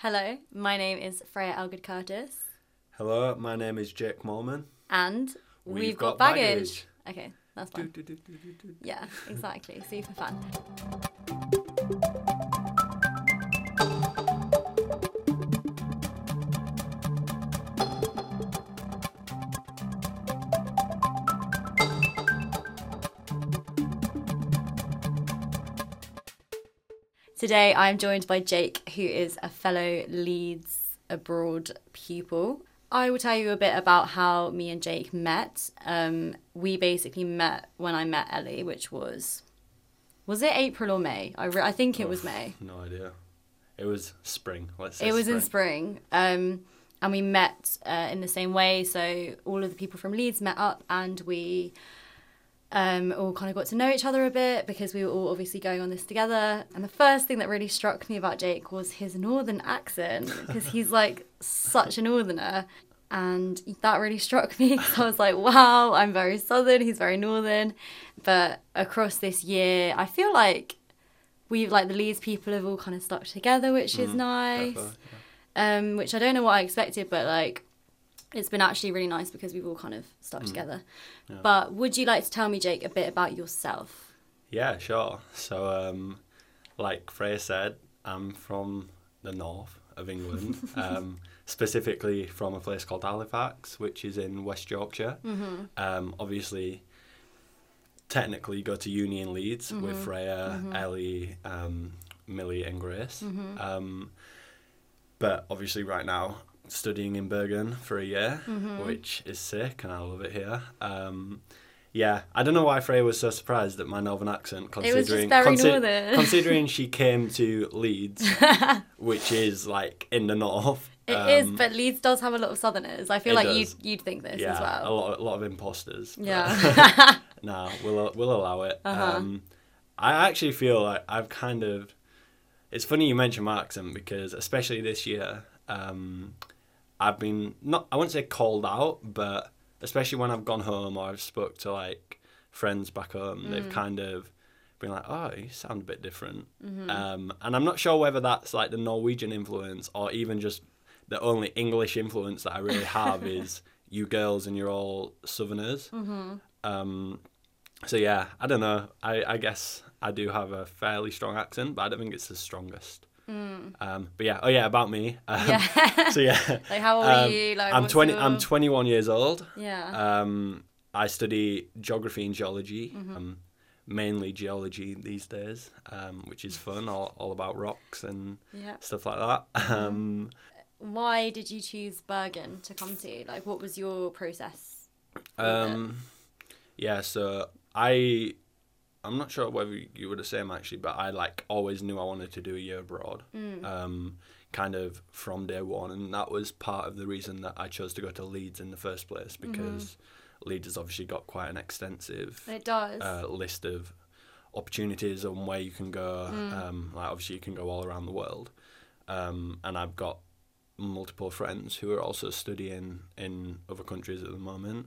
Hello, my name is Freya Elgood Curtis, Hello, my name is Jake Morman. and we've, We've got, got baggage. baggage. Okay, that's fine. Yeah, exactly. Super fun. Today I'm joined by Jake, who is a fellow Leeds abroad pupil. I will tell you a bit about how me and Jake met. Um, we basically met when I met Ellie, which was was it April or May? I, re- I think it was May. No idea. It was spring. Let's say It was spring. in spring. Um, and we met uh, in the same way. So all of the people from Leeds met up and we um, all kind of got to know each other a bit because we were all obviously going on this together. And the first thing that really struck me about Jake was his northern accent because he's like such a northerner. And that really struck me because I was like, wow, I'm very southern, he's very northern. But across this year, I feel like we've like the Leeds people have all kind of stuck together, which is nice um, which I don't know what I expected, but like it's been actually really nice because we've all kind of stuck together. But would you like to tell me, Jake, a bit about yourself? Yeah, sure. So, um, like Freya said, I'm from the north of England, um, specifically from a place called Halifax, which is in West Yorkshire. Mm-hmm. Um, obviously, technically, go to uni in Leeds with Mm-hmm. Freya, Ellie, um, Millie, and Grace. Mm-hmm. Um, but obviously, right now, studying in Bergen for a year, Mm-hmm. which is sick, and I love it here. Um, yeah, I don't know why Freya was so surprised at my northern accent, It was just considering very consi- considering she came to Leeds, which is like in the north. It is, Um, but Leeds does have a lot of Southerners. I feel like does. you'd you'd think this yeah, as a well. lot, a lot of imposters. Yeah. no, we'll we'll allow it. Uh-huh. Um, I actually feel like I've kind of. It's funny you mention my accent because especially this year, um, I've been not. I wouldn't say called out, but especially when I've gone home or I've spoke to like friends back home, Mm. they've kind of been like, "Oh, you sound a bit different," Mm-hmm. um, and I'm not sure whether that's like the Norwegian influence or even just the only English influence that I really have is you girls and you're all Southerners. Mm-hmm. Um, so yeah, I don't know. I, I guess I do have a fairly strong accent, but I don't think it's the strongest. Um, but yeah, oh yeah, about me. Um, Mm. yeah. So yeah, like how old are um, you? Like I'm twenty. your- I'm 21 years old. Yeah. Um, I study geography and geology. Mm-hmm. Um, mainly geology these days, um, which is fun. All, all about rocks and yeah. stuff like that. Mm-hmm. Um, Why did you choose Bergen to come to? Like, what was your process? Um, yeah, so I, I'm not sure whether you were the same actually, but I like always knew I wanted to do a year abroad, um, kind of from day one, and that was part of the reason that I chose to go to Leeds in the first place because Leeds has obviously got quite an extensive It does. uh, list of opportunities on where you can go. Um, like obviously you can go all around the world, um, and I've got multiple friends who are also studying in other countries at the moment.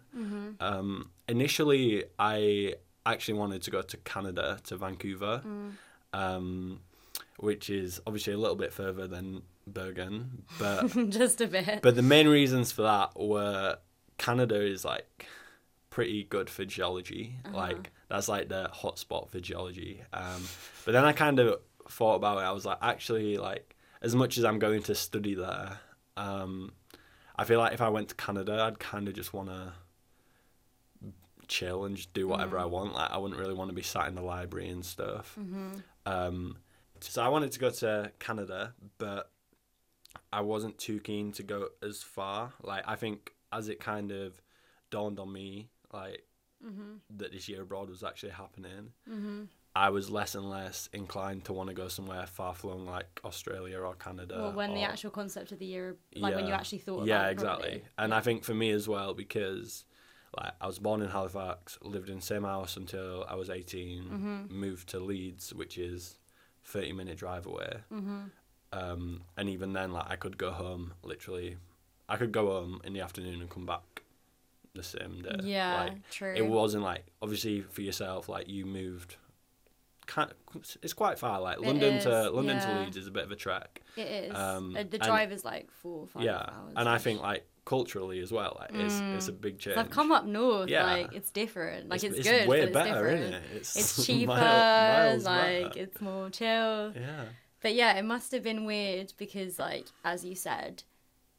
Um, initially, I actually wanted to go to Canada to Vancouver, um, which is obviously a little bit further than Bergen, but Just a bit. but the main reasons for that were Canada is like pretty good for geology. Like that's like the hotspot for geology. Um, but then I kind of thought about it. I was like, actually, like as much as I'm going to study there, um, I feel like if I went to Canada, I'd kind of just want to chill and just do whatever I mm. want. Like I wouldn't really want to be sat in the library and stuff. Mm-hmm. Um, so I wanted to go to Canada, but I wasn't too keen to go as far. Like I think as it kind of dawned on me, like mm-hmm. that this year abroad was actually happening, mm-hmm. I was less and less inclined to want to go somewhere far flung like Australia or Canada. Well, when the actual concept of the year, like when you actually thought about yeah, exactly. And I think for me as well because like I was born in Halifax, lived in the same house until I was 18, Mm-hmm. moved to Leeds, which is 30 minute drive away. Mm-hmm. Um, and even then, like I could go home literally. I could go home in the afternoon and come back the same day. Yeah, like, true. It wasn't like obviously for yourself, like you moved kind it's quite far. Like It London is, to London yeah. to Leeds is a bit of a trek. It is. Um, Uh, the and- drive is like four, five yeah, hours. and I think like culturally as well, like it's it's a big change. I've come up north, Yeah. like it's different. Like it's, it's good, way but it's better, different. isn't it? It's, It's cheaper, mile- miles like better. it's more chill. yeah. But yeah, it must have been weird because, like, as you said,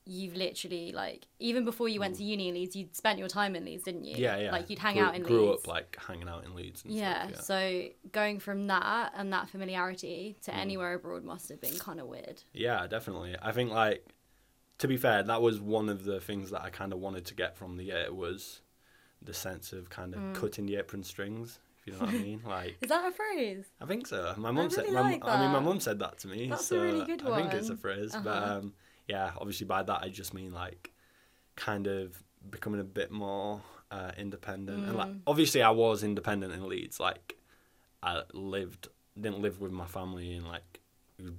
you've literally like even before you went to uni in Leeds, you'd spent your time in Leeds, didn't you? Mm. Yeah, yeah. Like you'd hang grew, out in grew Leeds. Grew up like hanging out in Leeds. And yeah, Stuff, So going from that and that familiarity Mm. to anywhere abroad must have been kind of weird. Yeah, definitely. I think like to be fair, that was one of the things that I kind of wanted to get from the year was the sense of kind of Mm. cutting the apron strings. If you know what I mean, like Is that a phrase? I think so. My mum said. really My, like I mean, my that. mum said that to me. That's a so really good one. I think it's a phrase, but Uh-huh. um, yeah, obviously by that I just mean like kind of becoming a bit more uh, independent, and like Mm. obviously I was independent in Leeds. Like I lived, didn't live with my family, and like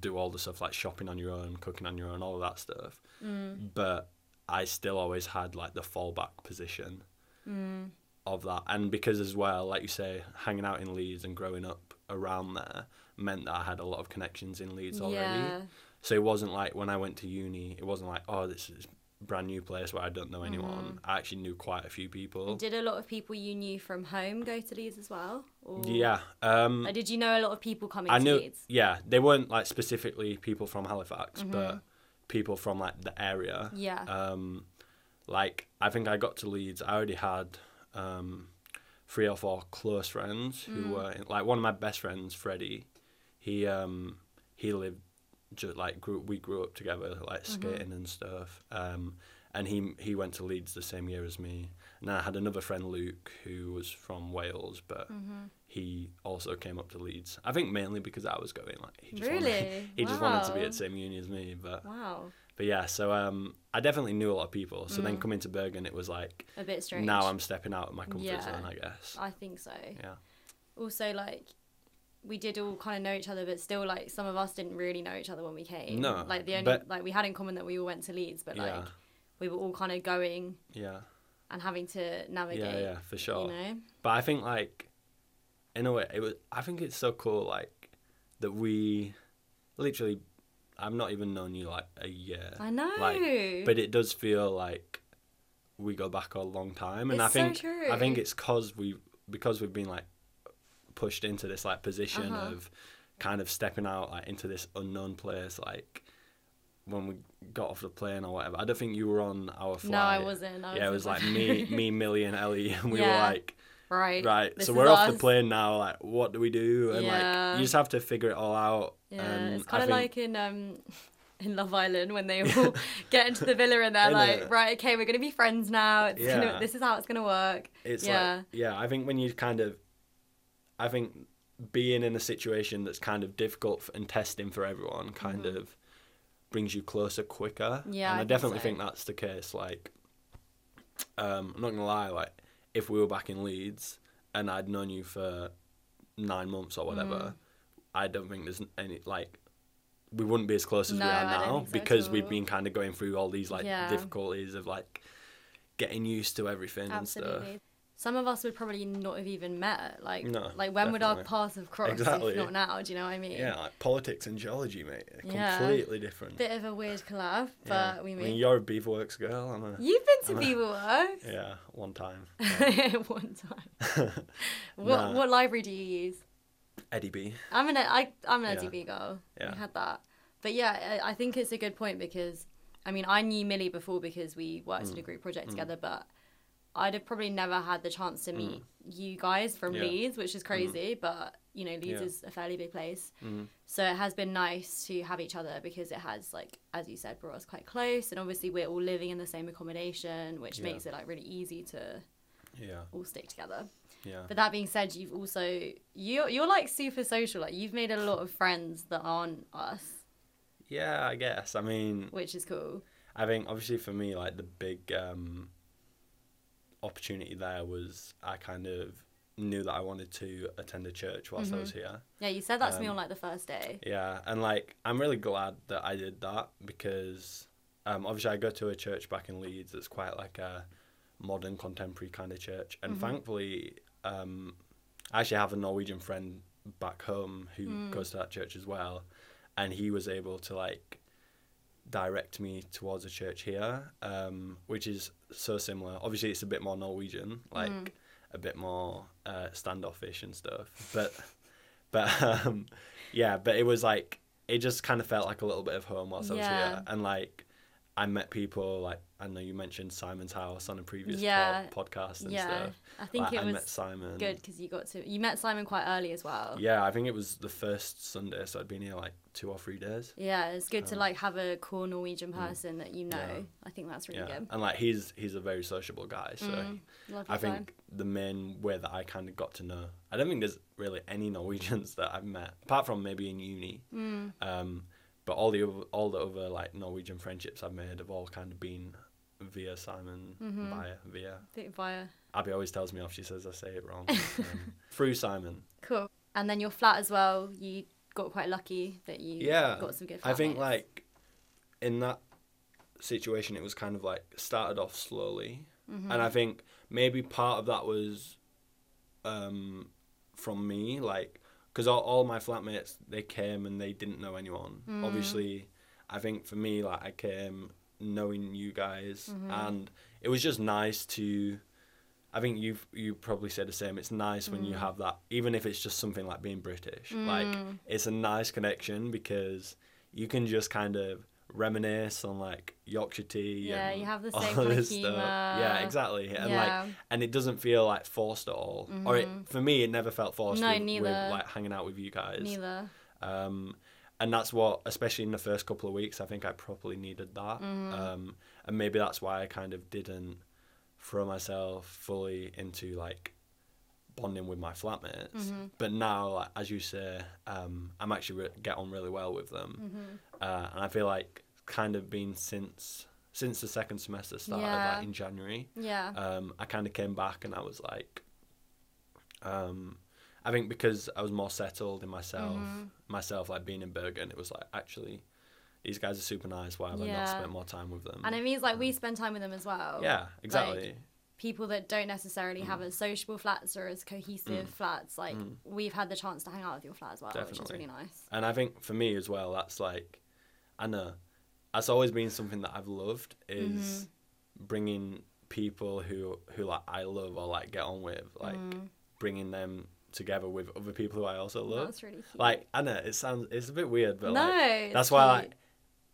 do all the stuff like shopping on your own, cooking on your own, all of that stuff. Mm. But I still always had like the fallback position Mm. of that. And because as well, like you say, hanging out in Leeds and growing up around there meant that I had a lot of connections in Leeds already. Yeah. So it wasn't like when I went to uni, it wasn't like, oh, this is brand new place where I don't know anyone. I actually knew quite a few people. Did a lot of people you knew from home go to Leeds as well? Or, Yeah. Um, did you know a lot of people coming I to knew, Leeds? yeah, they weren't like specifically people from Halifax, Mm-hmm. but people from like the area. Yeah. Um, like I think I got to Leeds. I already had um, three or four close friends who Mm. were in, like one of my best friends, Freddie. He um, he lived just like grew, we grew up together, like Mm-hmm. skating and stuff. Um, and he he went to Leeds the same year as me. And I had another friend, Luke, who was from Wales, but Mm-hmm. he also came up to Leeds. I think mainly because I was going. Like he just Really? wanted, he just wanted to be at the same uni as me. But Wow. but yeah, so um, I definitely knew a lot of people. So Mm. then coming to Bergen, it was like A bit strange. now I'm stepping out of my comfort Yeah. zone, I guess. I think so. Yeah. Also, like, we did all kind of know each other, but still, like, some of us didn't really know each other when we came. No, Like, the only, but- like, we had in common that we all went to Leeds, but, like, Yeah. we were all kind of going Yeah. and having to navigate. Yeah, yeah, for sure. You know? But I think like, in a way, it was. I think it's so cool, like, that we, literally, I've not even known you like a year. I know. Like, but it does feel like we go back a long time, and It's I think so. I think it's cause we because we've been like pushed into this like position Uh-huh. of kind of stepping out like into this unknown place, like when we got off the plane or whatever. I don't think you were on our flight. no, I wasn't. I yeah, it was like me, me, Millie, and Ellie, and we were like, right. right. so we're off the plane now. Like, what do we do? And Yeah. like, you just have to figure it all out. Yeah, and it's I kind of think- like in um in Love Island when they all get into the villa and they're like, Innit? right, okay, we're gonna be friends now. It's gonna, Yeah. this is how it's gonna work. It's Yeah. like yeah, I think when you kind of I think being in a situation that's kind of difficult and testing for everyone kind of brings you closer quicker. Mm-hmm. Yeah, And I I, think definitely so. think that's the case. Like um I'm not gonna lie, like if we were back in Leeds and I'd known you for nine months or whatever, Mm. I don't think there's any like we wouldn't be as close as No, we are now so because we've been kind of going through all these like Yeah. difficulties of like getting used to everything and stuff. Some of us would probably not have even met. Like, No, like when would our paths have crossed Exactly. if not now? Do you know what I mean? Yeah, like politics and geology, mate. Yeah. Completely different. Bit of a weird collab, but yeah. we I mean. mean, you're a Beaverworks girl. I'm a. You've been to I'm a- Beaverworks Yeah, one time. one time. What Nah. what library do you use? Eddie B. I'm an I I'm an Yeah. LTV girl. Yeah. I had that, but yeah, I, I think it's a good point because, I mean, I knew Millie before because we worked Mm. in a group project together, but I'd have probably never had the chance to meet you guys from Mm. Yeah. Mm-hmm. Leeds, which is crazy, but you know, Leeds Yeah. is a fairly big place, Mhm. so it has been nice to have each other because it has like, as you said, brought us quite close, and obviously we're all living in the same accommodation, which Yeah. makes it like really easy to Yeah, all stick together. yeah. But that being said, you've also you you're like super social. Like you've made a lot of friends that aren't us, Yeah, I guess. I mean, which is cool. I think obviously for me, like the big um, opportunity there was I kind of knew that I wanted to attend a church whilst I was Mm-hmm. here. Yeah, you said that to me Um, on like the first day. Yeah, and like I'm really glad that I did that because um, obviously I go to a church back in Leeds that's quite like a modern contemporary kind of church, and Mhm. thankfully um, I actually have a Norwegian friend back home who Mm. goes to that church as well, and he was able to like direct me towards a church here, um, which is so similar. Obviously, it's a bit more Norwegian, like Mm. a bit more uh, standoffish and stuff. But but um, yeah, but it was like it just kind of felt like a little bit of home whilst I was here, and like I met people like I know you mentioned Simon's house on a previous Yeah. pod- podcast and yeah, stuff. I think Like, it I met was Simon. good because you got to you met Simon quite early as well. Yeah, I think it was the first Sunday, so I'd been here like two or three days. Yeah, it's good to Um, like have a cool Norwegian person that you know. Yeah. I think that's really yeah, good. and like he's he's a very sociable guy, so Mm, I think the main way that I kind of got to know. I don't think there's really any Norwegians that I've met apart from maybe in uni. Mm, Um, but all the other, all the other like Norwegian friendships I've made have all kind of been via Simon, Mhm. via via. via Abby always tells me off. She says I say it wrong. um, through Simon. cool. And then your flat as well. You got quite lucky that you Yeah, got some good. I think flatmates. like in that situation, it was kind of like started off slowly, Mhm. and I think maybe part of that was um, from me, like because all, all my flatmates they came and they didn't know anyone. Mm. Obviously, I think for me, like I came knowing you guys, Mhm. and it was just nice to. I think you've you probably said the same. It's nice when you Mm. have that, even if it's just something like being British. Like Mm. it's a nice connection because you can just kind of reminisce on like Yorkshire tea. Yeah, and you have the all same kind of this stuff. Yeah, exactly. And yeah. like, and it doesn't feel like forced at all. Or it, Mhm. for me, it never felt forced. No, with, with neither. like hanging out with you guys. neither. Um, and that's what, especially in the first couple of weeks, I think I probably needed that. Mhm. Um, and maybe that's why I kind of didn't throw myself fully into like bonding with my flatmates. Mhm. But now, like, as you say, um, I'm actually re- get on really well with them, Mhm. uh, and I feel like kind of been since since the second semester started, Yeah. like in January. Yeah. Um, I kind of came back and I was like, um, I think because I was more settled in myself, Mhm. myself like being in Bergen, it was like actually these guys are super nice. Why have I not spent more time with them? and it means like we spend time with them as well. yeah, exactly. people that don't necessarily have Mm. as sociable flats or as cohesive Mm. flats, like Mm. we've had the chance to hang out with your flat as well, which is really nice. And I think for me as well, that's like, I know, that's always been something that I've loved is Mm-hmm. bringing people who who like I love or like get on with, like Mm. bringing them together with other people who I also love. That's really cute. Like I know it sounds it's a bit weird, but no, like that's why like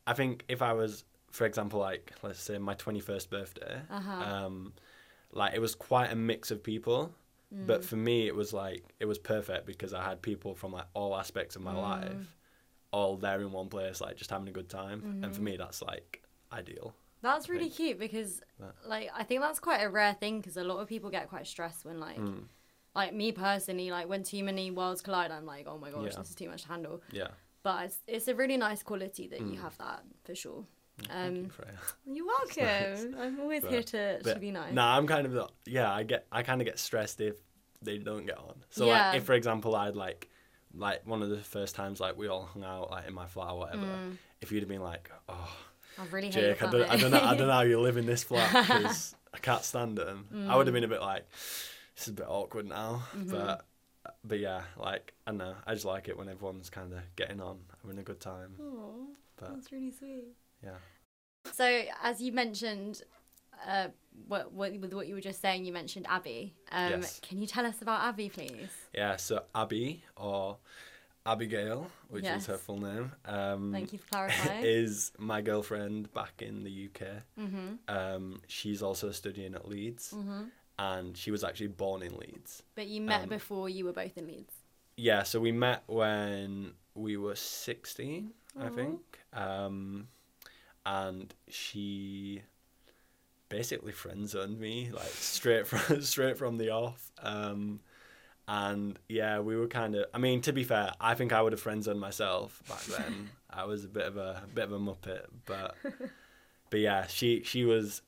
I think if I was, for example, like let's say my twenty first birthday, Uh-huh. um, like it was quite a mix of people. But Mm. for me, it was like it was perfect because I had people from like all aspects of my Mm. life, all there in one place, like just having a good time. And for Mhm. me, that's like ideal. That's really think. cute because, But- like, I think that's quite a rare thing because a lot of people get quite stressed when, like, Mm, like me personally, like when too many worlds collide, I'm like, oh my gosh, Yeah. this is too much to handle. yeah. But it's, it's a really nice quality that you Mm. have that for sure. Thank you, Um, Freya. You're welcome. I'm always But- here to, to be nice. Nah, I'm kind of the, yeah. I get I kind of get stressed if they don't get on. So Yeah. like, if for example I'd like like one of the first times like we all hung out like in my flat or whatever, Mm. if you'd have been like, oh I really hate Jake, I don't, I don't know, I don't know how you live in this flat because I can't stand it. I would have been a bit like, this is a bit awkward now, Mm-hmm. but but yeah, like I know, I just like it when everyone's kind of getting on, having a good time. But that's really sweet. yeah, So, as you mentioned, uh, what, what with what you were just saying, you mentioned Abby. Um, Yes. Can you tell us about Abby, please? yeah. So Abby or Abigail, which is her full name, um, Thank you for clarifying. is my girlfriend back in the UK. mm-hmm. Um, she's also studying at Leeds, Mm-hmm. And she was actually born in Leeds. But you met Um, before you were both in Leeds. Yeah, so we met when we were 16, I think. Um, and she basically friend zoned me, like straight from straight from the off. Um, and yeah, we were kind of. I mean, to be fair, I think I would have friend zoned myself back then. I was a bit of a bit of a muppet, but but yeah, she she was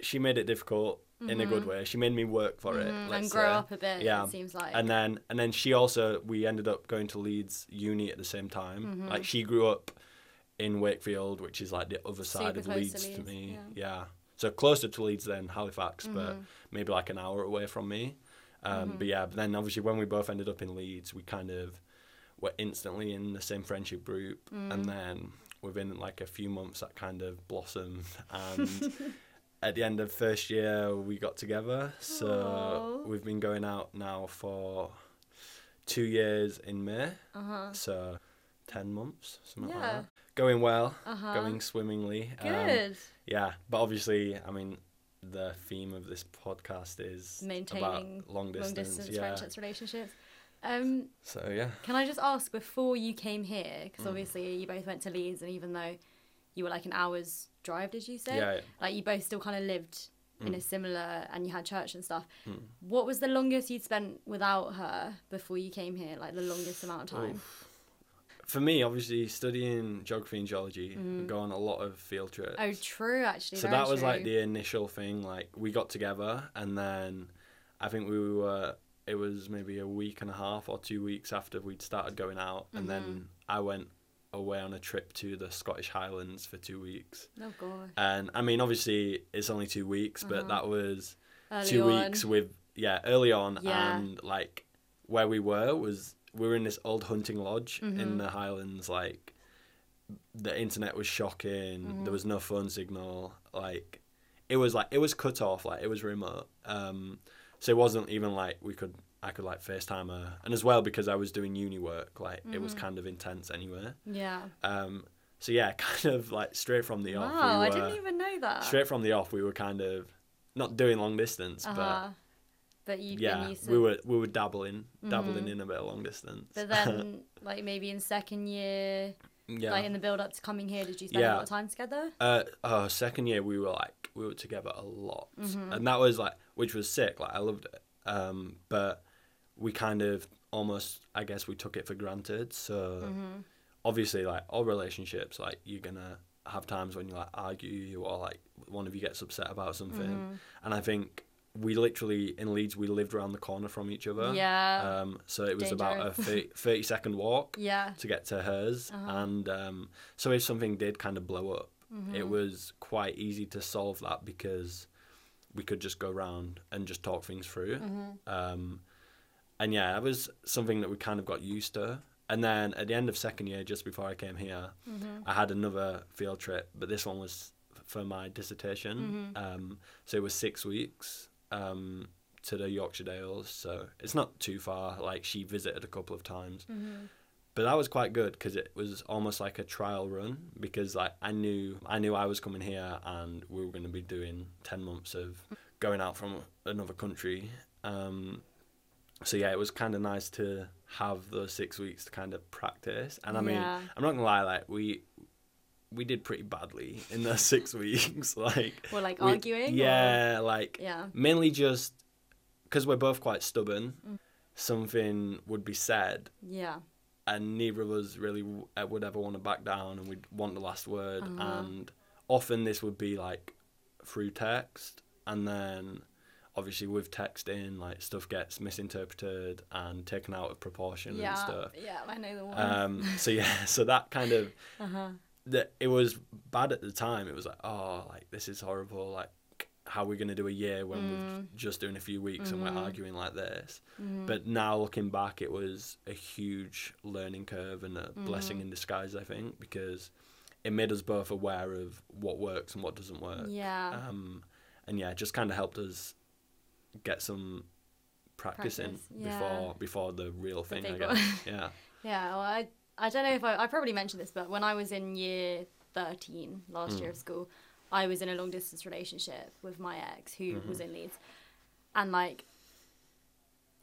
she made it difficult in a good way. She made me work for it. Mhm, and grow say. up a bit, Yeah. it seems like. And then and then she also we ended up going to Leeds uni at the same time. Mhm. Like she grew up in Wakefield, which is like the other side Super of close to Leeds to, me. yeah. Yeah. So closer to Leeds than Halifax, but Mhm. maybe like an hour away from me. Um, But yeah, but then obviously when we both ended up in Leeds, we kind of were instantly in the same friendship group, and then within like a few months that kind of blossomed, and at the end of first year we got together. So Aw. we've been going out now for two years in May, Uh-huh. so ten months, something like that. Going well, Uh-huh. going swimmingly. Um, Good. yeah, but obviously, I mean, the theme of this podcast is Maintaining about long distance. Long distance yeah. friendships, relationships. Um, So yeah, can I just ask before you came here, because Mm. obviously you both went to Leeds, and even though you were like an hour's drive, did you say? yeah, yeah. Like you both still kind of lived in a Mm. similar, and you had church and stuff. Mm. What was the longest you'd spent without her before you came here? Like the longest amount of time? Oof. For me, obviously, studying geography and geology, Mm. go on a lot of field trips. Oh, true. Actually, so that was like the initial thing. Like we got together, and then I think we were. It was maybe a week and a half or two weeks after we'd started going out, and Mm-hmm. then I went away on a trip to the Scottish Highlands for two weeks. Oh god. And I mean, obviously, it's only two weeks, but Uh-huh. that was Early two on. weeks with yeah early on, Yeah. and like where we were was we were in this old hunting lodge Mhm. in the Highlands. Like the internet was shocking. Mhm. There was no phone signal. Like it was like it was cut off. Like it was remote. Um, so it wasn't even like we could. I could like FaceTime her, and as well because I was doing uni work, like it was Mhm. kind of intense anyway. Yeah. Um, so yeah, kind of like straight from the off. Wow, we I didn't even know that. straight from the off, we were kind of not doing long distance, uh-huh. But but you've yeah, been used to. we were we were dabbling, dabbling Mhm. in a bit of long distance. But then, like maybe in second year, yeah, like in the build up to coming here, did you spend a lot of time together? uh, oh, second year we were like we were together a lot, Mhm. and that was like which was sick. Like I loved it, um, but we kind of almost I guess we took it for granted. So Mm-hmm. obviously, like all relationships, like you're gonna have times when you like argue or like one of you gets upset about something, Mm-hmm. and I think we literally in Leeds we lived around the corner from each other. Yeah. Um, so it was about a 30, 30 second walk yeah. to get to hers, Uh-huh. and um, so if something did kind of blow up, Mm-hmm. it was quite easy to solve that because we could just go around and just talk things through. Mm-hmm. Um, and yeah, that was something that we kind of got used to. And then at the end of second year, just before I came here, Mm-hmm. I had another field trip, but this one was for my dissertation. Mhm. Um, so it was six weeks um, to the Yorkshire Dales. So it's not too far. Like she visited a couple of times, Mm-hmm. but that was quite good because it was almost like a trial run. Because like I knew I knew I was coming here and we were going to be doing ten months of going out from another country. Um, so yeah, it was kind of nice to have those six weeks to kind of practice. And I mean, Yeah. I'm not gonna lie, like we we did pretty badly in those six weeks. Like we're like we- arguing? or- yeah, like Yeah. mainly just because we're both quite stubborn. Mm. Something would be said, Yeah. and neither of us really w- uh, would ever want to back down, and we'd want the last word. Uh-huh. And often this would be like through text, and then obviously with texting, like stuff gets misinterpreted and taken out of proportion Yeah. and stuff. Yeah, I know the one. Um, so yeah, so that kind of uh-huh. that it was bad at the time. It was like, oh, like this is horrible. Like, how are we gonna do a year when Mm. we're just doing a few weeks and Mhm. we're arguing like this? Mhm. But now looking back, it was a huge learning curve and a blessing Mhm. in disguise. I think because it made us both aware of what works and what doesn't work. Yeah. Um, and yeah, it just kind of helped us get some practice, Practice, in yeah. before before the real The thing. I guess. one. yeah. Yeah, well, I I don't know if I I probably mentioned this, but when I was in year thirteen last Mm. year of school, I was in a long distance relationship with my ex who Mm-hmm. was in Leeds, and like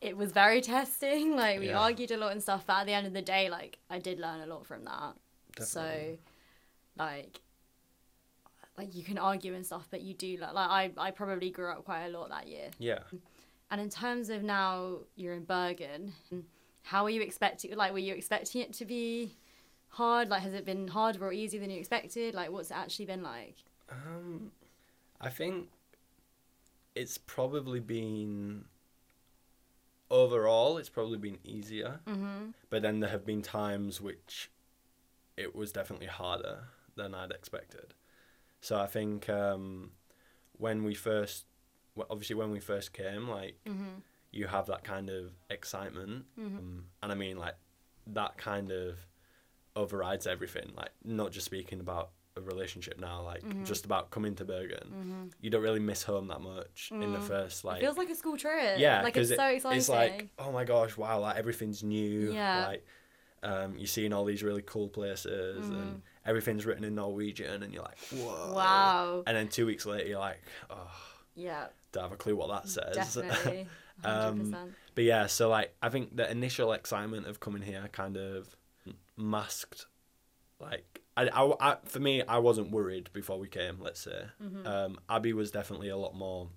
it was very testing. Like we Yeah. argued a lot and stuff, but at the end of the day, like I did learn a lot from that. So, like. Like you can argue and stuff, but you do like, like I, I probably grew up quite a lot that year. Yeah. And in terms of now you're in Bergen, how are you expecting? Like, were you expecting it to be hard? Like, has it been harder or easier than you expected? Like, what's it actually been like? Um, I think it's probably been overall. It's probably been easier, Mm-hmm. but then there have been times which it was definitely harder than I'd expected. So I think um, when we first, well, obviously when we first came, like Mm-hmm. you have that kind of excitement, Mm-hmm. um, and I mean like that kind of overrides everything. Like not just speaking about a relationship now, like Mm-hmm. just about coming to Bergen. You don't really miss home that much in the first like Mm. it feels like a school trip. yeah, like it's so exciting. It's like, oh my gosh, wow, like everything's new. Yeah. Like, um, you're seeing all these really cool places and everything's written in Norwegian, and you're like, whoa. Wow. And then two weeks later, you're like, oh, yeah, don't have a clue what that says. definitely, Um, but yeah, so like, I think the initial excitement of coming here kind of masked, like, I, I, I- for me, I wasn't worried before we came. Let's say, Mm-hmm. um, Abby was definitely a lot more,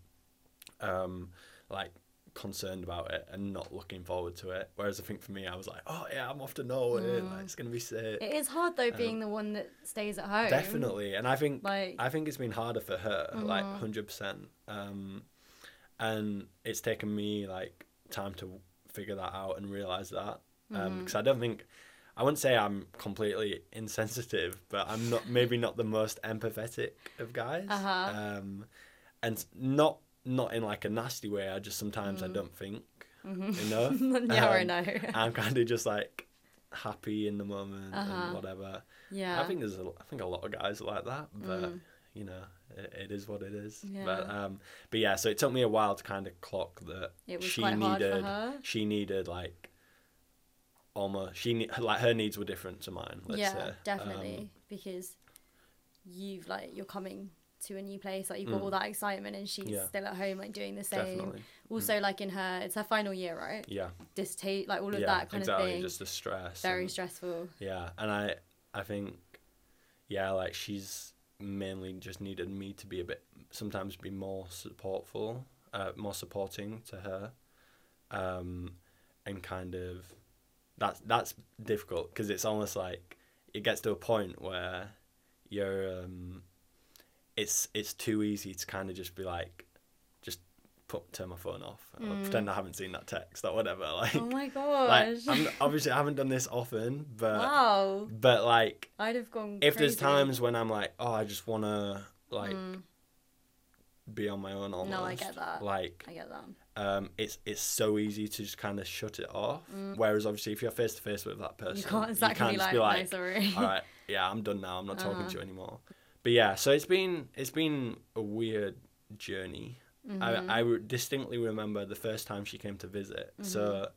um, like concerned about it and not looking forward to it. Whereas I think for me, I was like, oh yeah, I'm off to Norway. Mm. Like, it's gonna be sick. It is hard though, being the one that stays at home. Definitely, and I think Like- I think it's been harder for her, like Mhm. hundred percent. Um, and it's taken me like time to figure that out and realize that because Mm-hmm. I don't think I wouldn't say I'm completely insensitive, but I'm not maybe not the most empathetic of guys. Uh-huh. Um, and not not in like a nasty way. I just sometimes Mm. I don't think enough. yeah, I Um, know. I'm kind of just like happy in the moment Uh-huh. and whatever. yeah. I think there's a, I think a lot of guys are like that, but Mm. you know, it, it is what it is. Yeah. But um, but yeah, so it took me a while to kind of clock that It was she quite hard for needed she needed like almost she like her needs were different to mine. Let's yeah, say. definitely. Um, because you've like you're coming to a new place, like you've got Mm. all that excitement, and she's Yeah. still at home, like doing the same. definitely. Also, like in her, it's her final year, right? Yeah. Distate, like all of yeah. that kind exactly. of thing. Just the stress. Very and- stressful. Yeah, and I I think yeah, like she's mainly just needed me to be a bit sometimes be more supportful, uh, more supporting to her, um, and kind of that's that's difficult because it's almost like it gets to a point where you're um, it's it's too easy to kind of just be like just put turn my phone off or Mm. pretend I haven't seen that text or whatever like Oh my like! I'm, obviously I haven't done this often, but wow, but like I'd have gone. if there's times when I'm like, oh, I just wanna like Mm, be on my own almost. No, I get that. Like I get that. um, it's it's so easy to just kind of shut it off. Whereas obviously if you're face to face with that person, Mm. You can't exactly just like, be no, like, sorry. all right, yeah, I'm done now. I'm not talking Uh-huh. to you anymore. But yeah, so it's been it's been a weird journey. Mm-hmm. I I distinctly remember the first time she came to visit. Mm-hmm. So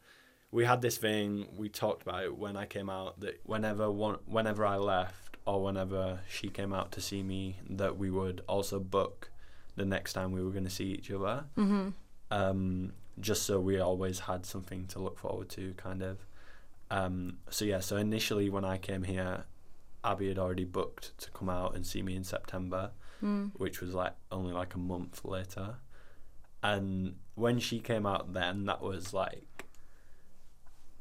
we had this thing we talked about it when I came out that whenever one whenever I left or whenever she came out to see me that we would also book the next time we were going to see each other. Mm-hmm. Um, just so we always had something to look forward to, kind of. Um, so yeah, so initially when I came here, Abby had already booked to come out and see me in September, Mm. which was like only like a month later. And when she came out, then that was like,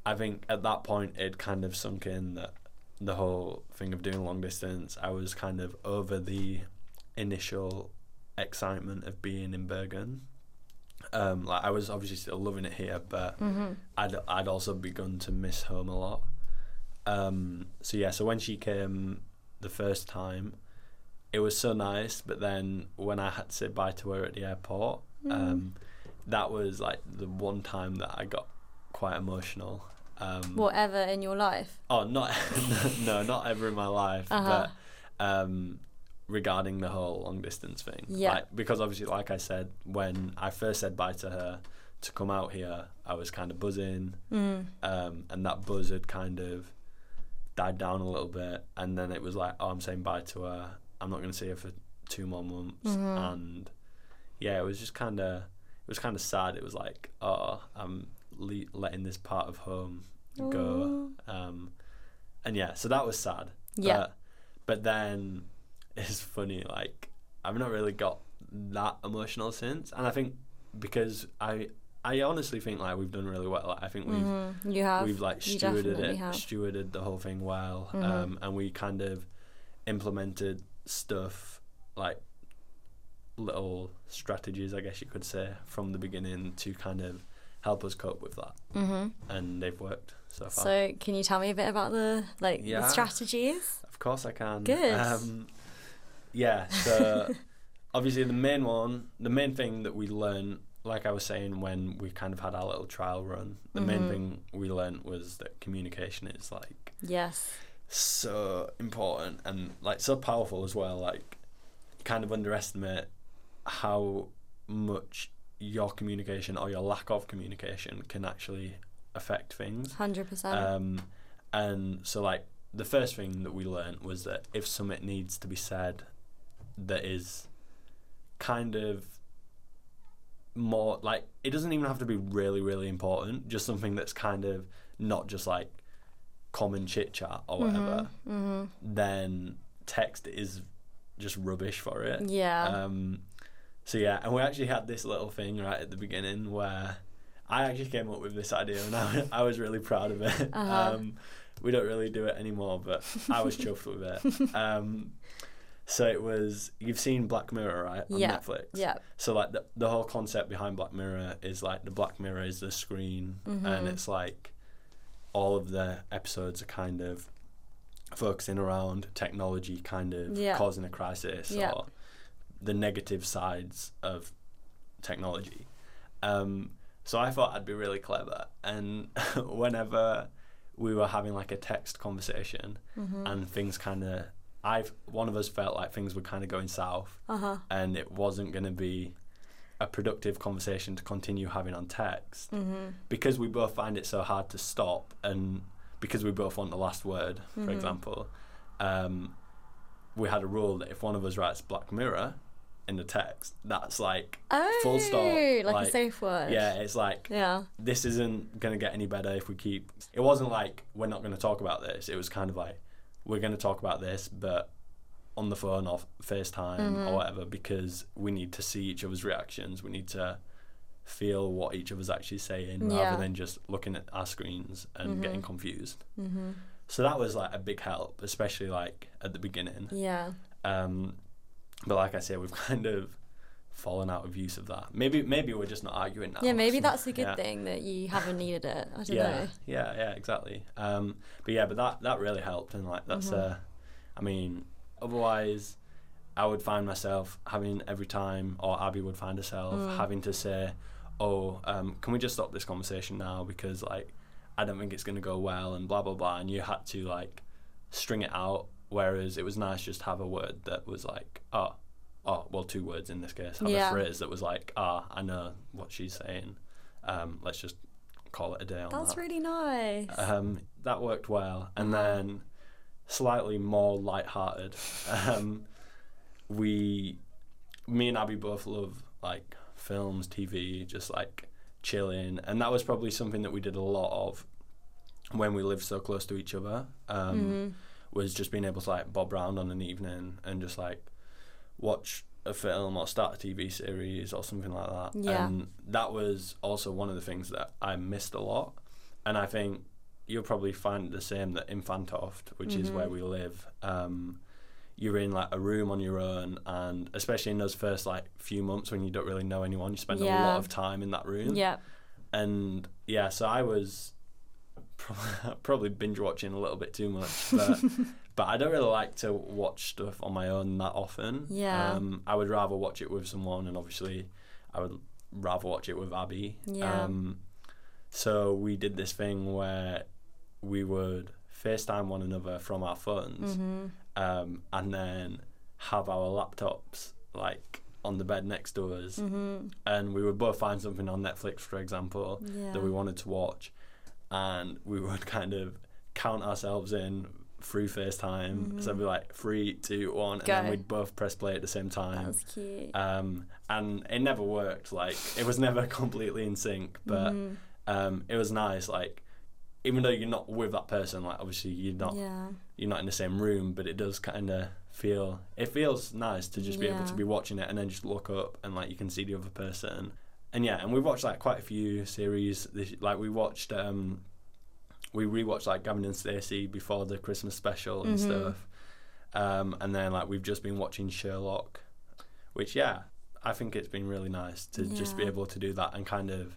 I think at that point it kind of sunk in that the whole thing of doing long distance, I was kind of over the initial excitement of being in Bergen. Um, like I was obviously still loving it here, but Mm-hmm. I'd I'd also begun to miss home a lot. Um, so yeah, so when she came the first time, it was so nice. But then when I had to say bye to her at the airport, um, that was like the one time that I got quite emotional. Um, Whatever in your life. Oh, not no, not ever in my life, Uh-huh. but um, regarding the whole long distance thing. Yeah. Like, because obviously, like I said, when I first said bye to her to come out here, I was kind of buzzing, Mm. um, and that buzz had kind of died down a little bit, and then it was like, oh, I'm saying bye to her. I'm not going to see her for two more months, Mhm. and yeah, it was just kind of, it was kind of sad. It was like, oh, I'm le- letting this part of home go. Um, and yeah, so that was sad. Yeah. But, but then it's funny, like I've not really got that emotional since, and I think because I I honestly think like we've done really well. Like, I think we've Mhm. You have. we've like stewarded it, have. stewarded the whole thing well, Mhm. um, and we kind of implemented stuff like little strategies, I guess you could say, from the beginning to kind of help us cope with that, Mm-hmm. and they've worked so far. So, can you tell me a bit about the like Yeah. the strategies? Of course I can. Good. Um, yeah, so obviously the main one, the main thing that we learn like I was saying when we kind of had our little trial run, the main thing we learned was that communication is like Yes. so important and like so powerful as well. Like, you kind of underestimate how much your communication or your lack of communication can actually affect things. Hundred percent. Um, and so, like, the first thing that we learned was that if something needs to be said that is kind of more like it doesn't even have to be really really important just something that's kind of not just like common chit chat or whatever Mm-hmm. then text is just rubbish for it Yeah. um, so yeah, and we actually had this little thing right at the beginning where I actually came up with this idea, and I, I was really proud of it. Uh-huh. Um, we don't really do it anymore, but I was chuffed with it. Um, so it was you've seen Black Mirror, right, on Yeah. Netflix. yeah. So like the the whole concept behind Black Mirror is like the Black Mirror is the screen, and Mhm. it's like all of the episodes are kind of focusing around technology, kind of Yeah. causing a crisis Yeah. or the negative sides of technology. Um, so I thought I'd be really clever, and whenever we were having like a text conversation Mm-hmm. and things kind of, I've one of us felt like things were kind of going south Uh huh. and it wasn't going to be a productive conversation to continue having on text Mm-hmm. because we both find it so hard to stop and because we both want the last word for Mhm. example um, we had a rule that if one of us writes black mirror in the text that's like Oh, Full stop, Like, like- a safe word. yeah it's like Yeah. this isn't going to get any better if we keep it wasn't like we're not going to talk about this it was kind of like we're going to talk about this but on the phone or FaceTime Mhm. or whatever because we need to see each other's reactions we need to feel what each us actually saying Yeah. rather than just looking at our screens and Mhm. getting confused Mm-hmm. so that was like a big help especially like at the beginning Yeah. um, but like I say we've kind of fallen out of use of that maybe maybe we're just not arguing now Yeah, maybe that's a good yeah. thing that you haven't needed it. I don't yeah, know. yeah, yeah, exactly. Um, but yeah, but that that really helped, and like that's Mhm. uh, I mean, otherwise, I would find myself having every time, or Abby would find herself Mm. having to say, "Oh, um, can we just stop this conversation now?" Because like, I don't think it's gonna go well, and blah blah blah, and you had to like string it out. Whereas it was nice just to have a word that was like, "Oh." Oh well, two words in this case. Have Yeah. a phrase that was like, "Ah, I know what she's saying. Um, let's just call it a day on That's that." really nice. Um, that worked well, and Uh-huh. then slightly more light-hearted. Um, we, me and Abby both love like films, TV, just like chilling, and that was probably something that we did a lot of when we lived so close to each other. Um, Mhm. Was just being able to like bob round on an evening and just like watch a film or start a TV series or something like that. Yeah. And that was also one of the things that I missed a lot. And I think you'll probably find the same that in Fantoft, which is Mhm. where we live, um, you're in like a room on your own and especially in those first like few months when you don't really know anyone, you spend a lot of time in that room. Yeah. And yeah, so I was probably, probably binge watching a little bit too much, but but I don't really like to watch stuff on my own that often. Yeah. Um, I would rather watch it with someone, and obviously, I would rather watch it with Abby. Yeah. Um, so we did this thing where we would FaceTime one another from our phones, Mm-hmm. um, and then have our laptops like on the bed next to us, Mm-hmm. and we would both find something on Netflix, for example, Yeah. that we wanted to watch, and we would kind of count ourselves in through FaceTime. So it'd be like three, two, one, and then Mm-hmm. We'd both press play at the same time. That's cute. Um, and it never worked. Like it was never completely in sync, but Mhm. um, it was nice. Like even though you're not with that person, like obviously you're not yeah. you're not in the same room, but it does kind of feel it feels nice to just be able to be watching it and then just look up and like you can see the other person. And yeah, and we've watched like quite a few series. This, like we watched, um, we rewatched like Gavin and Stacey before the Christmas special and Mhm. stuff. Um, and then like we've just been watching Sherlock, which yeah, I think it's been really nice to just be able to do that and kind of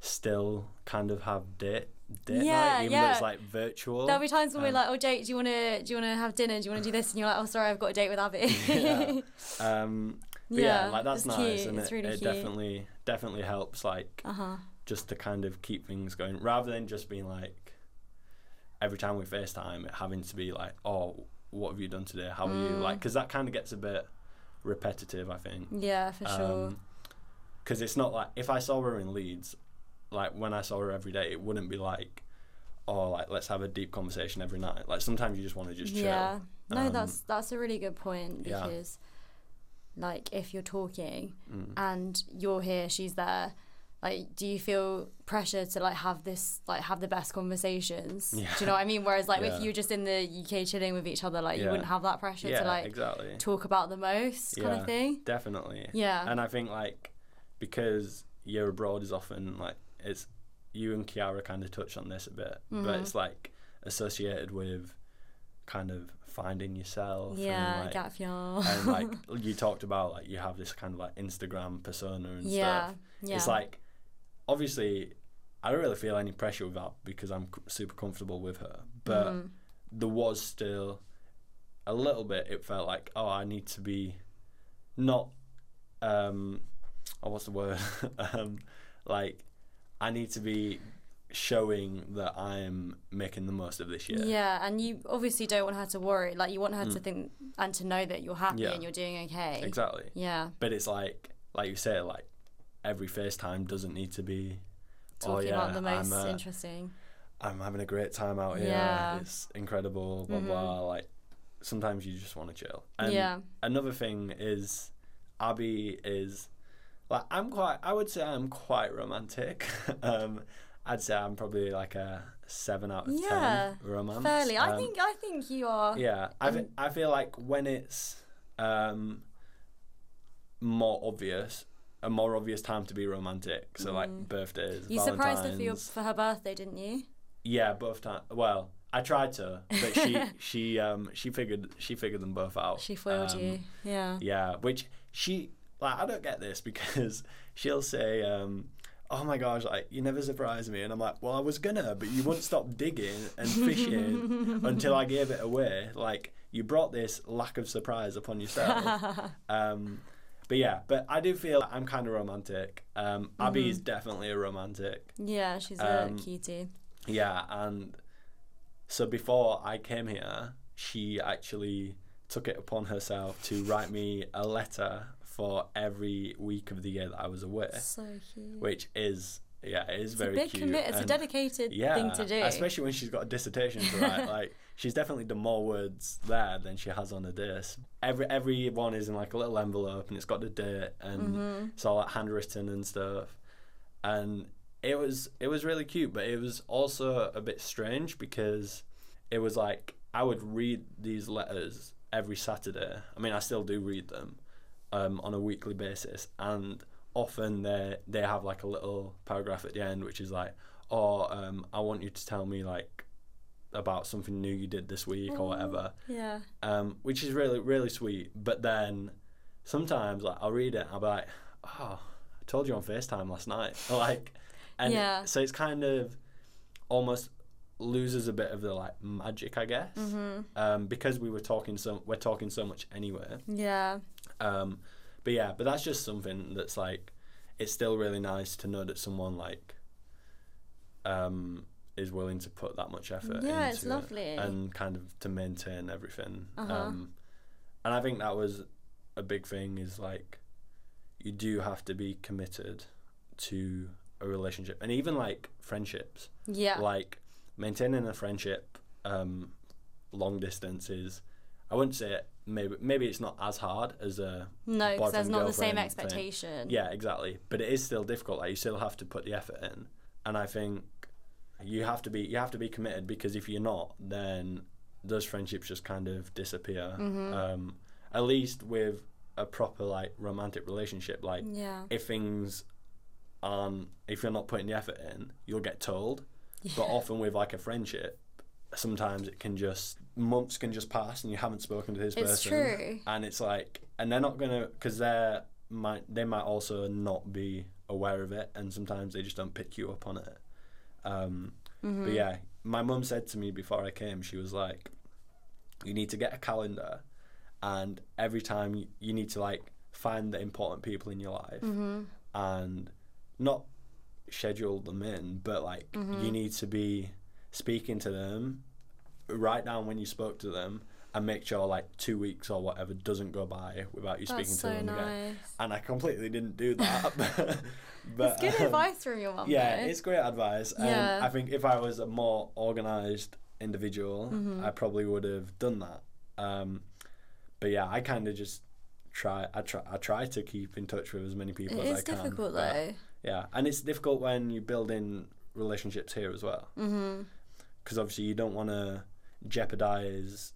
still kind of have date date Yeah, night, even though it's like virtual. There'll be times when we're Um, like, "Oh, Jake, do you want to do you want to have dinner? Do you want to do this?" And you're like, "Oh, sorry, I've got a date with Abby." Yeah. Um, but yeah, like that's nice, cute. and it's it, really it definitely definitely helps like Uh huh. just to kind of keep things going rather than just being like every time we FaceTime it having to be like oh what have you done today how are you Mm. like because that kind of gets a bit repetitive I think Yeah, for sure. because it's not like if I saw her in Leeds like when I saw her every day it wouldn't be like oh like let's have a deep conversation every night like sometimes you just want to just chill Yeah. No, Um, that's that's a really good point yeah. because, like, if you're talking Mm. and you're here, she's there. Like, do you feel pressure to like have this, like, have the best conversations? Yeah. Do you know what I mean? Whereas, like, Yeah. if you're just in the UK chilling with each other, like, you wouldn't have that pressure yeah to like exactly talk about the most kind Yeah. of thing. definitely Yeah. and I think like because you're abroad is often like it's you and Kiara kind of touched on this a bit, Mm-hmm. but it's like associated with kind of finding yourself. yeah, and, like, and like you talked about, like you have this kind of like Instagram persona and yeah, stuff. yeah. It's like obviously I don't really feel any pressure with that because I'm c- super comfortable with her, but Mhm. there was still a little bit. It felt like oh, I need to be not um, oh, what's the word? um, like I need to be showing that I'm making the most of this year. Yeah, and you obviously don't want her to worry. Like you want her to Mm. think and to know that you're happy Yeah. and you're doing okay. Exactly. Yeah, But it's like like you say, like every FaceTime doesn't need to be talking oh, yeah, about the most I'm, uh, interesting. I'm having a great time out here. Yeah. It's incredible, blah Mhm. blah. Like sometimes you just want to chill. And yeah, another thing is Abby is like I'm quite I would say I'm quite romantic. um I'd say I'm probably like a seven out of Yeah, ten romance. fairly. I Um, think I think you are. Yeah. I I feel like when it's um more obvious a more obvious time to be romantic. So like Mm. birthdays. You surprised her for your Valentine's. for her birthday, didn't you? Yeah, both times. Well, I tried to, but she she um she figured she figured them both out. She foiled Um, you. Yeah. Yeah, which she like I don't get this because she'll say um oh my gosh like you never surprise me and I'm like well I was gonna but you wouldn't stop digging and fishing until I gave it away like you brought this lack of surprise upon yourself um but yeah but I do feel I'm kind of romantic um Abby is definitely a romantic Yeah, she's a Um, cutie. yeah, and so before I came here, she actually took it upon herself to write me a letter for every week of the year that I was away, So cute. which is yeah, it is it's very a big cute. It's a dedicated yeah, thing to do. especially when she's got a dissertation to write. like she's definitely done more words there than she has on the disc. Every every one is in like a little envelope and it's got the date and Mhm. it's all like handwritten and stuff. And it was it was really cute, but it was also a bit strange because it was like I would read these letters every Saturday. I mean, I still do read them um, on a weekly basis, and often they they have like a little paragraph at the end, which is like, "Oh, um, I want you to tell me like about something new you did this week or whatever," Yeah. um, which is really really sweet. But then sometimes like I'll read it, I'll be like, "Oh, I told you on Facetime last night," like, and Yeah. so it's kind of almost loses a bit of the like magic, I guess, Mhm. um, because we were talking so we're talking so much anyway. Yeah. Um, but yeah, but that's just something that's like, it's still really nice to know that someone like, um, is willing to put that much effort. Yeah, into it's it lovely. and kind of to maintain everything. Uh-huh. Um, and I think that was a big thing. Is like, you do have to be committed to a relationship, and even like friendships. Yeah. Like maintaining a friendship, um, long distance is. I wouldn't say it, maybe maybe it's not as hard as a no, because there's not the same girlfriend thing. expectation. yeah exactly but it is still difficult like you still have to put the effort in and i think you have to be you have to be committed because if you're not then those friendships just kind of disappear Mm-hmm. um, at least with a proper like romantic relationship like Yeah. if things aren't if you're not putting the effort in you'll get told Yeah. but often with like a friendship sometimes it can just months can just pass and you haven't spoken to this It's person true. and it's like and they're not gonna because they're might they might also not be aware of it and sometimes they just don't pick you up on it um Mm-hmm. but yeah my mum said to me before i came she was like you need to get a calendar and every time you, you need to like find the important people in your life Mm-hmm. and not schedule them in, but like Mm-hmm. you need to be speaking to them. Write down when you spoke to them and make sure like two weeks or whatever doesn't go by without you speaking That's to so them again. And I completely didn't do that. but It's good um, advice from your mum. yeah, though. it's great advice. And Yeah. I think if I was a more organised individual, Mm-hmm. I probably would have done that. Um, but yeah, I kind of just try. I try. I try to keep in touch with as many people It as I can. It's difficult though. Yeah, and it's difficult when you build in relationships here as well. Mm-hmm. Because obviously you don't want to jeopardize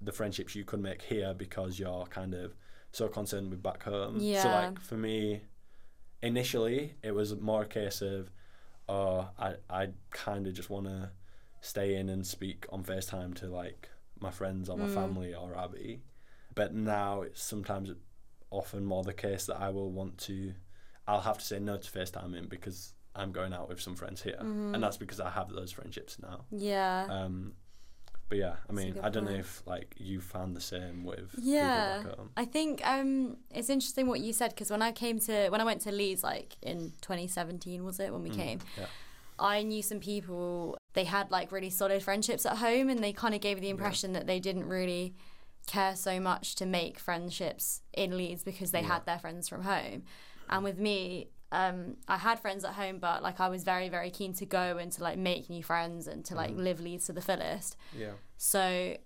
the friendships you could make here because you're kind of so concerned with back home. Yeah. So like for me, initially it was more a case of, oh, I I kind of just want to stay in and speak on FaceTime to like my friends or my Mm. family or Abby. But now it's sometimes often more the case that I will want to, I'll have to say no to FaceTiming because I'm going out with some friends here, Mm-hmm. and that's because I have those friendships now. Yeah. Um, but yeah, I mean, I don't know if like you found the same with Yeah, people back home. I think um, it's interesting what you said because when I came to when I went to Leeds like in 2017 was it when we came, Yeah. I knew some people they had like really solid friendships at home and they kind of gave the impression that they didn't really care so much to make friendships in Leeds because they Yeah. had their friends from home. And with me, um, I had friends at home, but like I was very very keen to go and to like make new friends and to like live Leeds to the fullest. Yeah. So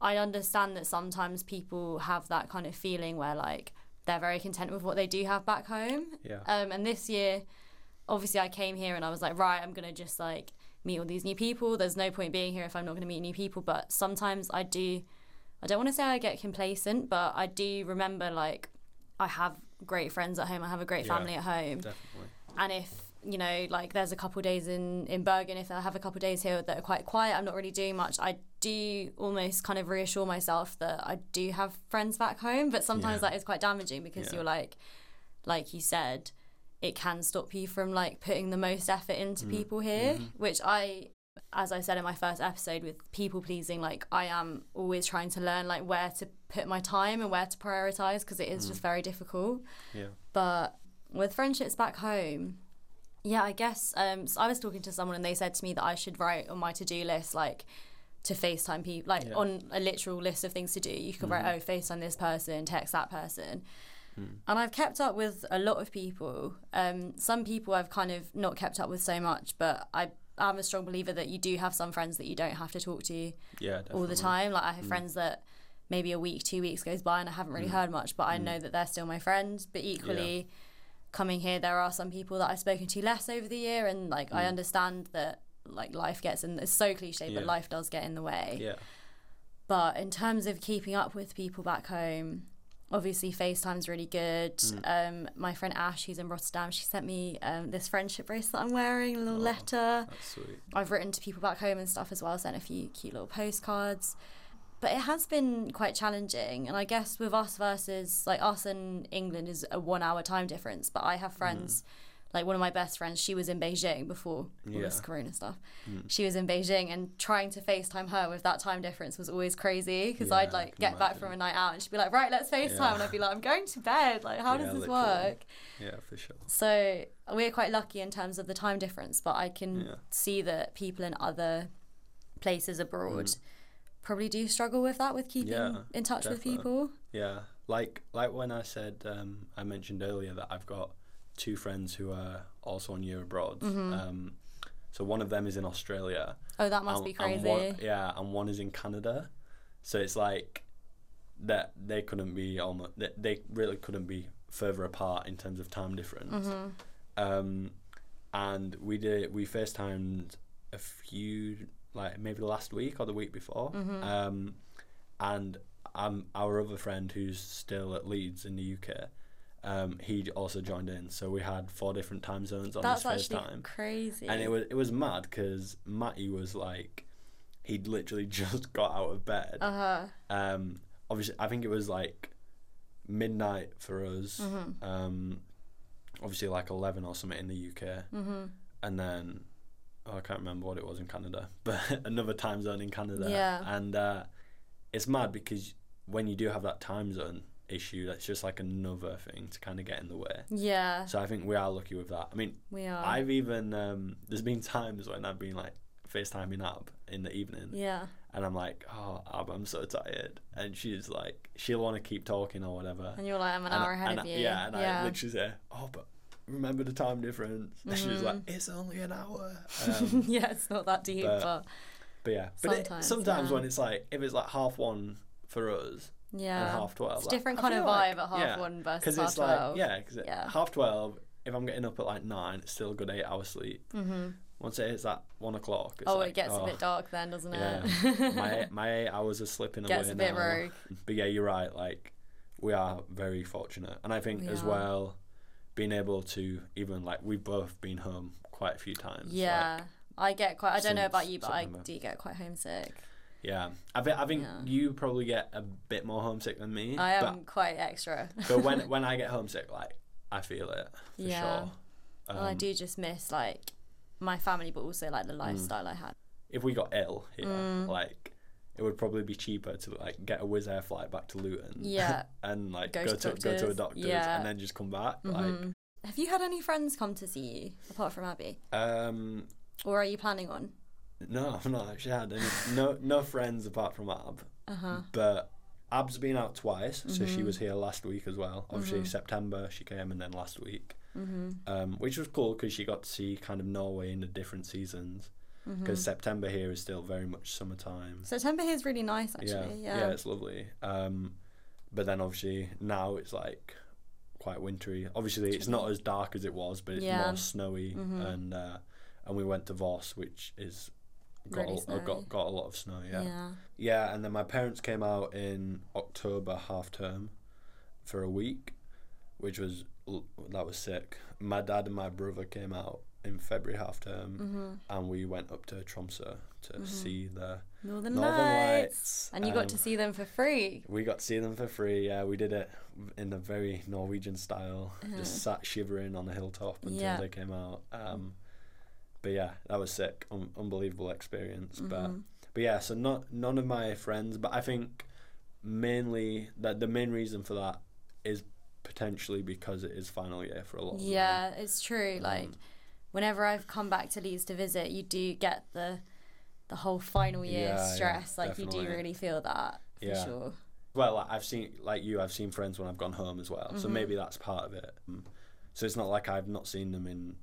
I understand that sometimes people have that kind of feeling where like they're very content with what they do have back home. Yeah. Um, and this year, obviously, I came here and I was like, right, I'm gonna just like meet all these new people. There's no point being here if I'm not gonna meet new people. But sometimes I do. I don't want to say I get complacent, but I do remember like I have great friends at home. I have a great Yeah. family at home Definitely. and if you know like there's a couple days in in bergen if i have a couple days here that are quite quiet i'm not really doing much i do almost kind of reassure myself that i do have friends back home but sometimes Yeah. that is quite damaging because Yeah. you're like like you said it can stop you from like putting the most effort into Mm. people here Mm-hmm. which i as i said in my first episode with people pleasing like i am always trying to learn like where to put my time and where to prioritize because it is Mm. just very difficult Yeah. but with friendships back home, yeah, I guess um, so I was talking to someone and they said to me that I should write on my to do list like to FaceTime people, like Yeah. on a literal list of things to do. You could write, oh, FaceTime this person, text that person. And I've kept up with a lot of people. Um, some people I've kind of not kept up with so much, but I am a strong believer that you do have some friends that you don't have to talk to Yeah. All the time. Like I have mm. friends that maybe a week, two weeks goes by and I haven't really mm. heard much, but I mm. know that they're still my friends. But equally, coming here, there are some people that I've spoken to less over the year, and like I understand that like life gets in. It's so cliche, but life does get in the way. Yeah. But in terms of keeping up with people back home, obviously FaceTime's really good. Um, my friend Ash, who's in Rotterdam, she sent me um, this friendship bracelet I'm wearing, a little Oh. letter. That's sweet. I've written to people back home and stuff as well, sent a few cute little postcards. But it has been quite challenging. And I guess with us versus, like, us and England is a one hour time difference. But I have friends, like, one of my best friends, she was in Beijing before all this corona stuff. She was in Beijing, and trying to FaceTime her with that time difference was always crazy because Yeah, I'd, like, get back from a night out and she'd be like, right, let's FaceTime. Yeah. And I'd be like, I'm going to bed. Like, how Yeah, does this literally. work? Yeah, for sure. So we're quite lucky in terms of the time difference, but I can Yeah. see that people in other places abroad probably do struggle with that, with keeping Mm. Yeah, in touch with people. Yeah, like like when I said um, I mentioned earlier that I've got two friends who are also on year abroad. Mm-hmm. Um, so one of them is in Australia. Oh, that must and- be and crazy. one- yeah, and one is in Canada. So it's like that they couldn't be almost they, they really couldn't be further apart in terms of time difference. Mm-hmm. Um, and we did we FaceTimed a few like maybe the last week or the week before. Mm-hmm. Um, and um, our other friend who's still at Leeds in the UK, um, he also joined in. So we had four different time zones on That's this actually FaceTime, crazy. and it was it was mad because Matty was like, he'd literally just got out of bed. uh huh. Um, obviously, I think it was like midnight for us. Mm-hmm. Um, obviously, like eleven or something in the UK, Mm-hmm. and then oh, I can't remember what it was in Canada, but another time zone in Canada. Yeah. And uh, it's mad because when you do have that time zone, issue. That's just like another thing to kind of get in the way. Yeah, So I think we are lucky with that. I mean, we are. I've even um, there's been times when I've been like FaceTiming Ab in the evening, yeah. and I'm like, oh, Ab, I'm so tired, and she's like, she'll want to keep talking or whatever. And you're like, I'm an And I- hour ahead and of I- you. Yeah, and I literally say, oh, but remember the time difference. And she's like, Mm-hmm. it's only an hour. Um, yeah, it's not that deep, but- but, but yeah, but it, Sometimes, sometimes yeah. when it's like if it's like half one for us yeah. and half twelve, It's like, different I kind of like- vibe at half yeah, one versus half it's 12. like yeah, because Yeah. half twelve. If I'm getting up at like nine, it's still a good eight hours sleep. Mm-hmm. Once it hits that one o'clock, it's Oh, like, it gets oh, a bit dark then, doesn't Yeah, it? my my eight hours are slipping Gets away a bit now. rogue. But yeah, you're right. Like we are very fortunate, and I think We as are. well, being able to even like we've both been home quite a few times. like, Yeah. I get quite. I don't know about you, but I do get quite homesick. Yeah. I think I think Yeah. you probably get a bit more homesick than me. I but am quite extra. but when when I get homesick, like I feel it for Yeah. sure. well, I Um, do just miss like my family, but also like the Mm. lifestyle I had. If we got ill here, Mm. like it would probably be cheaper to like get a Wizz Air flight back to Luton. Yeah. and like Go go, to to, go to a doctors. Yeah. and then just come back. Like Mhm. Have you had any friends come to see you apart from Abby, um or are you planning on? No, I've not actually had any no no friends apart from Ab. Uh huh. But Ab's been out twice, so she Mhm. was here last week as well. Obviously Mhm. September she came and then last week. Mhm. Um, which was cool because she got to see kind of Norway in the different seasons. Because September here is still very much summertime. September here is really nice, yeah, actually. yeah, Yeah. it's lovely. Um, but then obviously now it's like quite wintry. Obviously it's not as dark as it was, but it's Yeah. more snowy. Mhm. And uh, and we went to Voss, which is got Really a, uh, got got a lot of snow. yeah. Yeah. yeah, And then my parents came out in October half term for a week, which was that was sick. My dad and my brother came out in February half term, Mhm. and we went up to Tromsø to Mhm. see the Northern, Northern Lights. Lights. And you got Um, to see them for free. We got to see them for free. Yeah, we did it in a very Norwegian style. Uh-huh. Just sat shivering on a hilltop until Yeah. they came out. Um, but yeah, that was sick. Un- unbelievable experience. But Mhm. but yeah, so not none of my friends, but I think mainly that the main reason for that is potentially because it is final year for a lot. of them. Yeah, it's true. Like Um, whenever I've come back to Leeds to visit, you do get the the whole final year Yeah, yeah, stress. like you do really feel that for Yeah. sure. Well, I've seen like you, I've seen friends when I've gone home as well. So Mhm. maybe that's part of it. Um, so it's not like I've not seen them in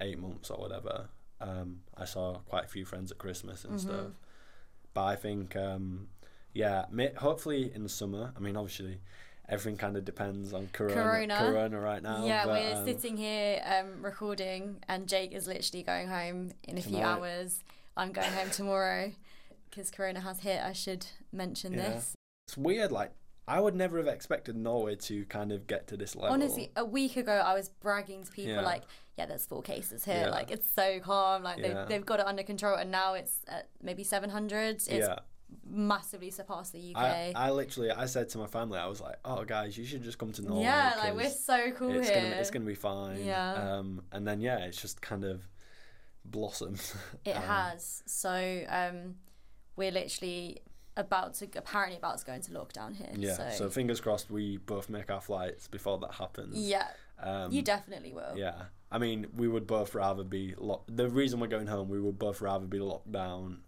eight months or whatever. Um, I saw quite a few friends at Christmas and Mhm. stuff. But I think, um, yeah, may, hopefully in the summer. I mean, obviously, everything kind of depends on Corona. Corona. Corona right now. yeah, but, we're um, sitting here um, recording, and Jake is literally going home in a few hours. I'm going home tomorrow because Corona has hit. I should mention Yeah. this. It's weird. Like I would never have expected Norway to kind of get to this level. Honestly, a week ago I was bragging to people Yeah. like, "Yeah, there's four cases here. Yeah. Like it's so calm. Like Yeah. they've, they've got it under control." And now it's at maybe 700. It's yeah. massively surpassed the UK. I, I literally I said to my family I was like oh guys you should just come to Norway yeah, like we're so cool it's here. gonna it's gonna be fine Yeah. um and then yeah it's just kind of blossomed It Um, has. So um, we're literally about to apparently about to go into lockdown here. yeah So, so. fingers crossed we both make our flights before that happens yeah, um, you definitely will. yeah I mean we would both rather be locked the reason we're going home we would both rather be locked down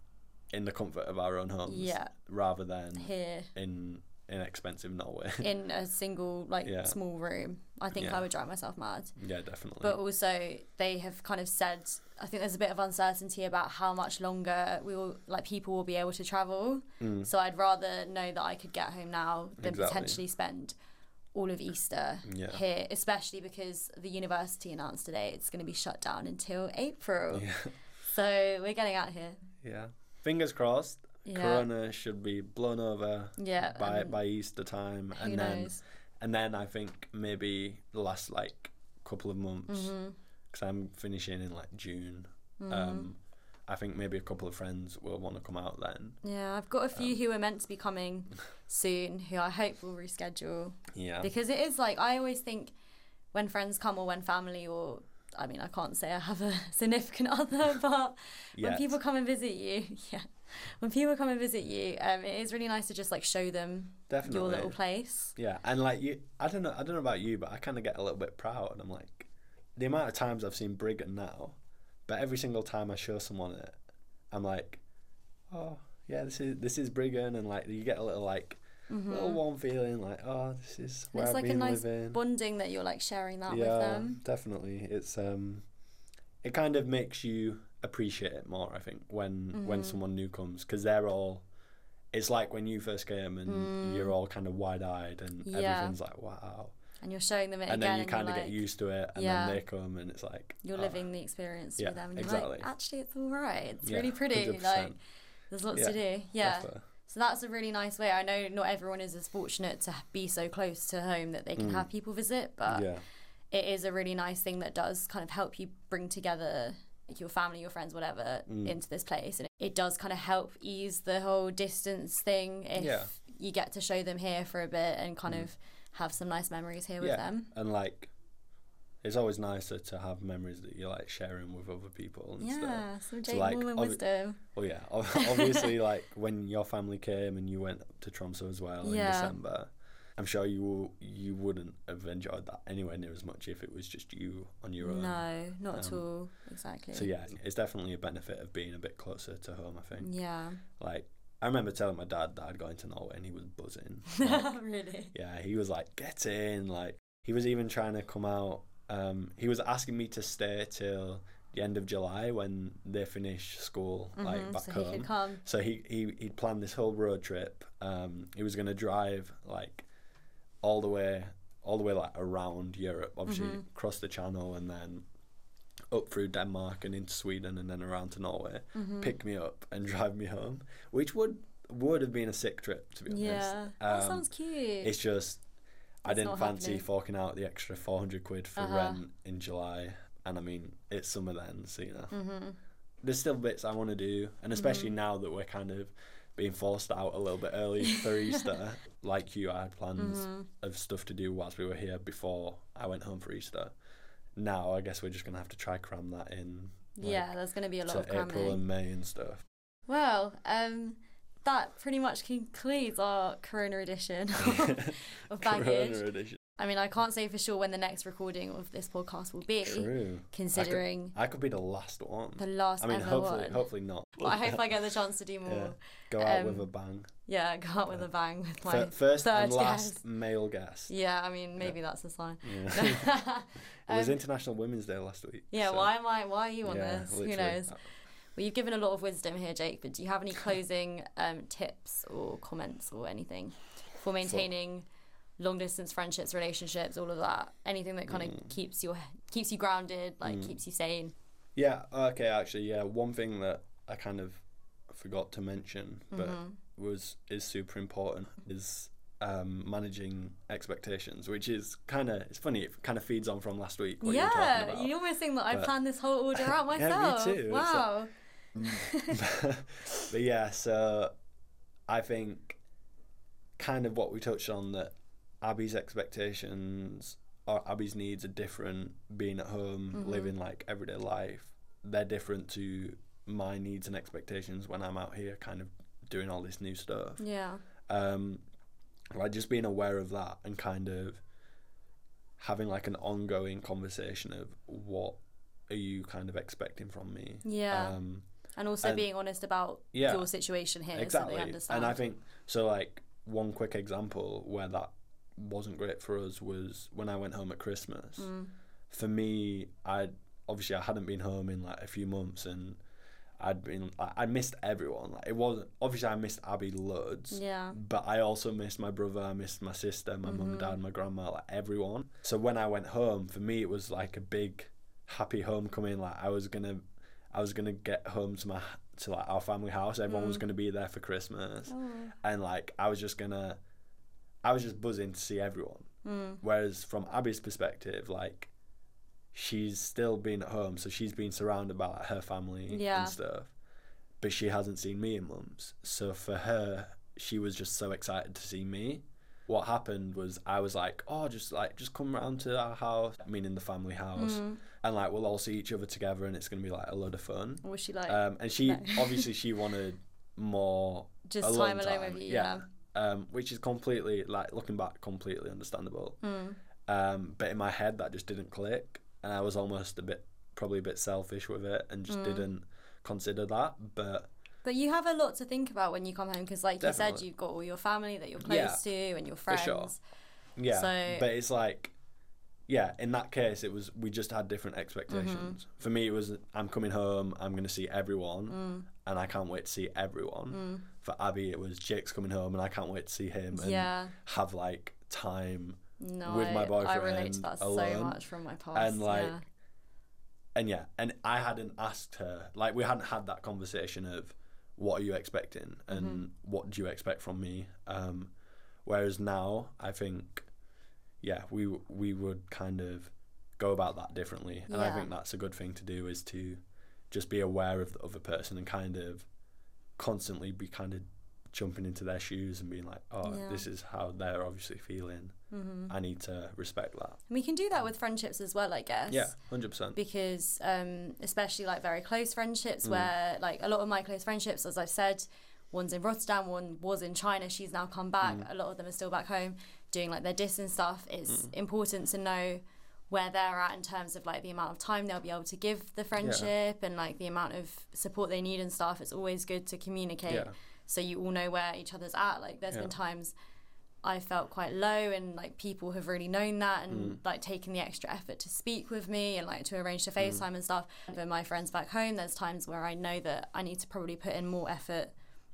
in the comfort of our own homes Yeah. rather than Here in in expensive Norway in a single like Yeah. small room, I think Yeah. I would drive myself mad. yeah definitely But also, they have kind of said, I think there's a bit of uncertainty about how much longer we will, like, people will be able to travel. Mm. So I'd rather know that I could get home now than Exactly. potentially spend all of Easter Yeah. here, especially because the university announced today it's going to be shut down until April. yeah So we're getting out here. yeah fingers crossed Yeah. Corona should be blown over Yeah. by and by Easter time, and then knows? and then I think maybe the last like couple of months because I'm finishing in like June. hmm Um, I think maybe a couple of friends will want to come out then. yeah, I've got a few um, who are meant to be coming soon who I hope will reschedule. Yeah, because it is like I always think when friends come or when family or I mean I can't say I have a significant other, but when people come and visit you, yeah, when people come and visit you, um, it is really nice to just like show them Definitely. your little place. Yeah, and like you, I don't know, I don't know about you, but I kind of get a little bit proud. I'm like, the amount of times I've seen Bryggen now, but every single time I show someone it, I'm like, oh yeah, this is this is Bryggen, and like you get a little like little warm feeling, like oh this is Mm-hmm. Where it's I've like a been nice living. bonding that you're like sharing that yeah, with them. definitely. It's um, it kind of makes you appreciate it more. I think when Mm-hmm. when someone new comes because they're all. It's like when you first came and you're all kind of wide eyed and Mm. Yeah. everything's like wow, And you're showing them it and again. then you kind of you're get used to it, and Yeah. then they come and it's like You're oh, living the experience yeah, with them, and you're exactly. like, actually, it's all right. It's Yeah, really pretty. 100%. Like, there's lots to do. Yeah. defo. So that's a really nice way. I know not everyone is as fortunate to be so close to home that they can have people visit, but Mm. it is a really nice thing that does kind of help you bring together your family, your friends, whatever, Mm. into this place. And it does kind of help ease the whole distance thing if Yeah. you get to show them here for a bit and kind of have some nice memories here with yeah, them. and like. It's always nicer to have memories that you're like sharing with other people and stuff. Yeah, some Jake like, Mormon obvi- wisdom. Well, yeah, obviously, like when your family came and you went to Tromso as well Yeah. in December, I'm sure you you wouldn't have enjoyed that anywhere near as much if it was just you on your own. No, not at Um, all. Exactly. So yeah, it's definitely a benefit of being a bit closer to home. I think. Yeah. Like I remember telling my dad that I'd go into Norway and he was buzzing. Like, really? yeah, he was like, "Get in!" Like he was even trying to come out. Um, he was asking me to stay till the end of July when they finish school, like Mhm, back so home. he could come. So he he he'd planned this whole road trip. Um, he was gonna drive like all the way, all the way like around Europe, obviously Mm-hmm. across the Channel and then up through Denmark and into Sweden and then around to Norway, Mm-hmm. pick me up and drive me home, which would would have been a sick trip to be honest. Yeah. that Um, sounds cute. It's just I It's didn't fancy happening. forking out the extra four hundred quid for Uh-huh. rent in July, and I mean it's summer then, so you know mm-hmm. there's still bits I want to do, and especially now that we're kind of being forced out a little bit early for Easter. Like you, I had plans Mm-hmm. of stuff to do whilst we were here before I went home for Easter. Now I guess we're just gonna have to try cram that in. like, yeah, there's going to be a lot of cramming. April and May and stuff. Well, um, that pretty much concludes our Corona edition of baggage. I mean, I can't say for sure when the next recording of this podcast will be, True. considering I could be the last one. the last I mean, ever hopefully, one. hopefully not. But I hope I get the chance to do more. Yeah. Go out Um, with a bang. Yeah, go out with a bang with my Fir- First third and last guest. male guest. Yeah, I mean, maybe that's a sign. Yeah. it was Um, International Women's Day last week. Yeah, so- why am I? Why are you on Yeah, this? literally. Who knows? Well, you've given a lot of wisdom here, Jake. But do you have any closing um, tips or comments or anything for maintaining long distance friendships, relationships, all of that? Anything that kind of Mm. keeps your keeps you grounded, like keeps you sane. Yeah, okay, actually, yeah. One thing that I kind of forgot to mention, but Mm-hmm. was is super important is um, managing expectations, which is kind of it's funny. It kind of feeds on from last week. What you were talking yeah, about. you almost think that I But- planned this whole order out myself. Yeah, me too. Wow. but yeah, so I think kind of what we touched on that Abby's expectations or Abby's needs are different being at home, Mm-hmm. living like everyday life. They're different to my needs and expectations when I'm out here kind of doing all this new stuff. yeah. Um like just being aware of that and kind of having like an ongoing conversation of what are you kind of expecting from me? Yeah. Um And also and- being honest about Yeah. your situation here exactly so and i think so like one quick example where that wasn't great for us was when i went home at christmas. Mm. for me i obviously i hadn't been home in like a few months and i'd been like, i missed everyone. Like it wasn't obviously i missed abby loads Yeah. but i also missed my brother i missed my sister my mum dad my grandma like everyone. So when i went home for me it was like a big happy homecoming. Like i was gonna i was gonna get home to my to like our family house. Everyone was gonna be there for christmas. Oh. and like i was just gonna i was just buzzing to see everyone Mm. whereas from abby's perspective like she's still been at home so she's been surrounded by like, her family Yeah. and stuff but she hasn't seen me in months so for her she was just so excited to see me what happened was i was like oh just like just come round to our house meaning the family house Mm. and like we'll all see each other together and it's gonna be like a load of fun Was she like? um, and she No. obviously she wanted more Just alone time alone with you, Um, which is completely like looking back, completely understandable. Mm. Um, but in my head, that just didn't click, and I was almost a bit, probably a bit selfish with it, and Mm. just didn't consider that. But But you have a lot to think about when you come home because, like you said, you've got all your family that you're close Yeah, to and your friends. for sure. yeah, So- but it's like, yeah, in that case, it was we just had different expectations. Mm-hmm. For me, it was I'm coming home, I'm going to see everyone, Mm. and I can't wait to see everyone. For Abby, it was Jake's coming home, and I can't wait to see him and Yeah. have like time No, with my boyfriend I relate to that so much from my past. and like yeah. and yeah and i hadn't asked her like we hadn't had that conversation of what are you expecting and Mm-hmm. what do you expect from me um whereas now i think yeah we we would kind of go about that differently and i think that's a good thing to do is to just be aware of the other person and kind of constantly be kind of jumping into their shoes and being like oh Yeah. this is how they're obviously feeling Mm-hmm. i need to respect that And we can do that with friendships as well, I guess. yeah 100% because um, especially like very close Mm. friendships where like a lot of my close friendships as i've said one's in rotterdam one was in china she's now come back Mm. a lot of them are still back home doing like their distance stuff it's Mm. important to know where they're at in terms of like the amount of time they'll be able to give the friendship and like the amount of support they need and stuff it's always good to communicate Yeah. so you all know where each other's at like there's Yeah. been times I felt quite low and like people have really known that and Mm. like taken the extra effort to speak with me and like to arrange to Mm. FaceTime and stuff. For my friends back home, there's times where I know that I need to probably put in more effort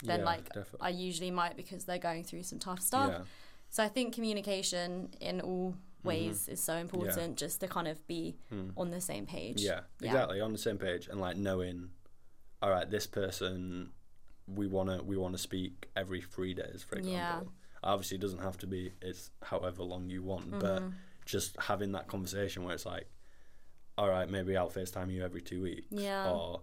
than Yeah, like definitely. I usually might because they're going through some tough stuff. yeah So I think communication in all Mm-hmm. ways is so important just to kind of be on the same page. Hmm. Yeah, exactly. On the same page and like knowing, all right, this person, we wanna we wanna speak every three days, for example. Yeah. Obviously, it doesn't have to be. It's however long you want, but Mm-hmm. just having that conversation where it's like, all right, maybe I'll Facetime you every two weeks, Yeah. or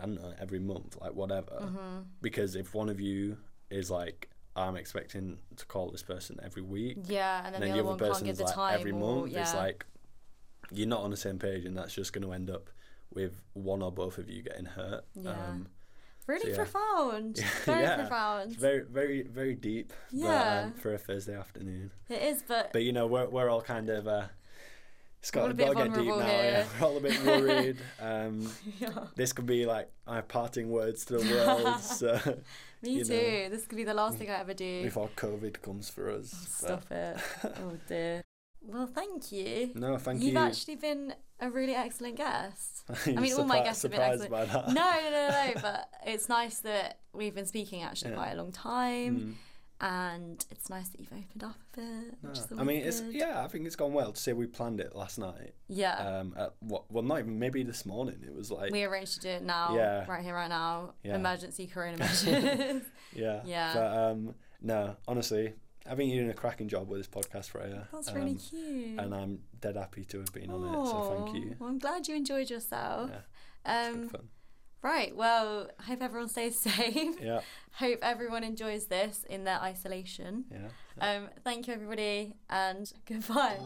I don't know, every month, like whatever. Mm-hmm. Because if one of you is like, I'm expecting to call this person every week, Yeah, and then, and then the other one can't give the like time. every or, month yeah. it's like you're not on the same page and that's just going to end up with one or both of you getting hurt Yeah. um, really yeah. profound. Very Yeah. profound. it's very very very deep Yeah. but, um, for a thursday afternoon It is, but but you know we're, we're all kind of uh, it's got, a bit got to get deep now yeah. we're all a bit worried um, yeah. this could be like my parting words to the world so, Me you too. know. This could be the last thing I ever do. before covid comes for us but- Stop it. Oh dear. Well, thank you. no thank You've you actually been a really excellent guest. I mean, all my guests have been excellent. by that No, no, no, no. But it's nice that we've been speaking actually quite a long time, Mm. And it's nice that you've opened up a bit. Which is I mean, it's good. yeah. I think it's gone well. To say we planned it last night. yeah. Um, at what? Well, not even maybe this morning. It was like we arranged to do it now, Yeah. right here, right now. Yeah. Emergency corona measures. yeah, Yeah. But um, no, honestly, I think you're doing a cracking job with this podcast, Freya. That's um, really cute. And I'm dead happy to have been on it. So thank you. Well, I'm glad you enjoyed yourself. Yeah, Um, fun. Right. Well, I hope everyone stays safe. Yeah, Hope everyone enjoys this in their isolation. yeah. Um, thank you, everybody, and goodbye.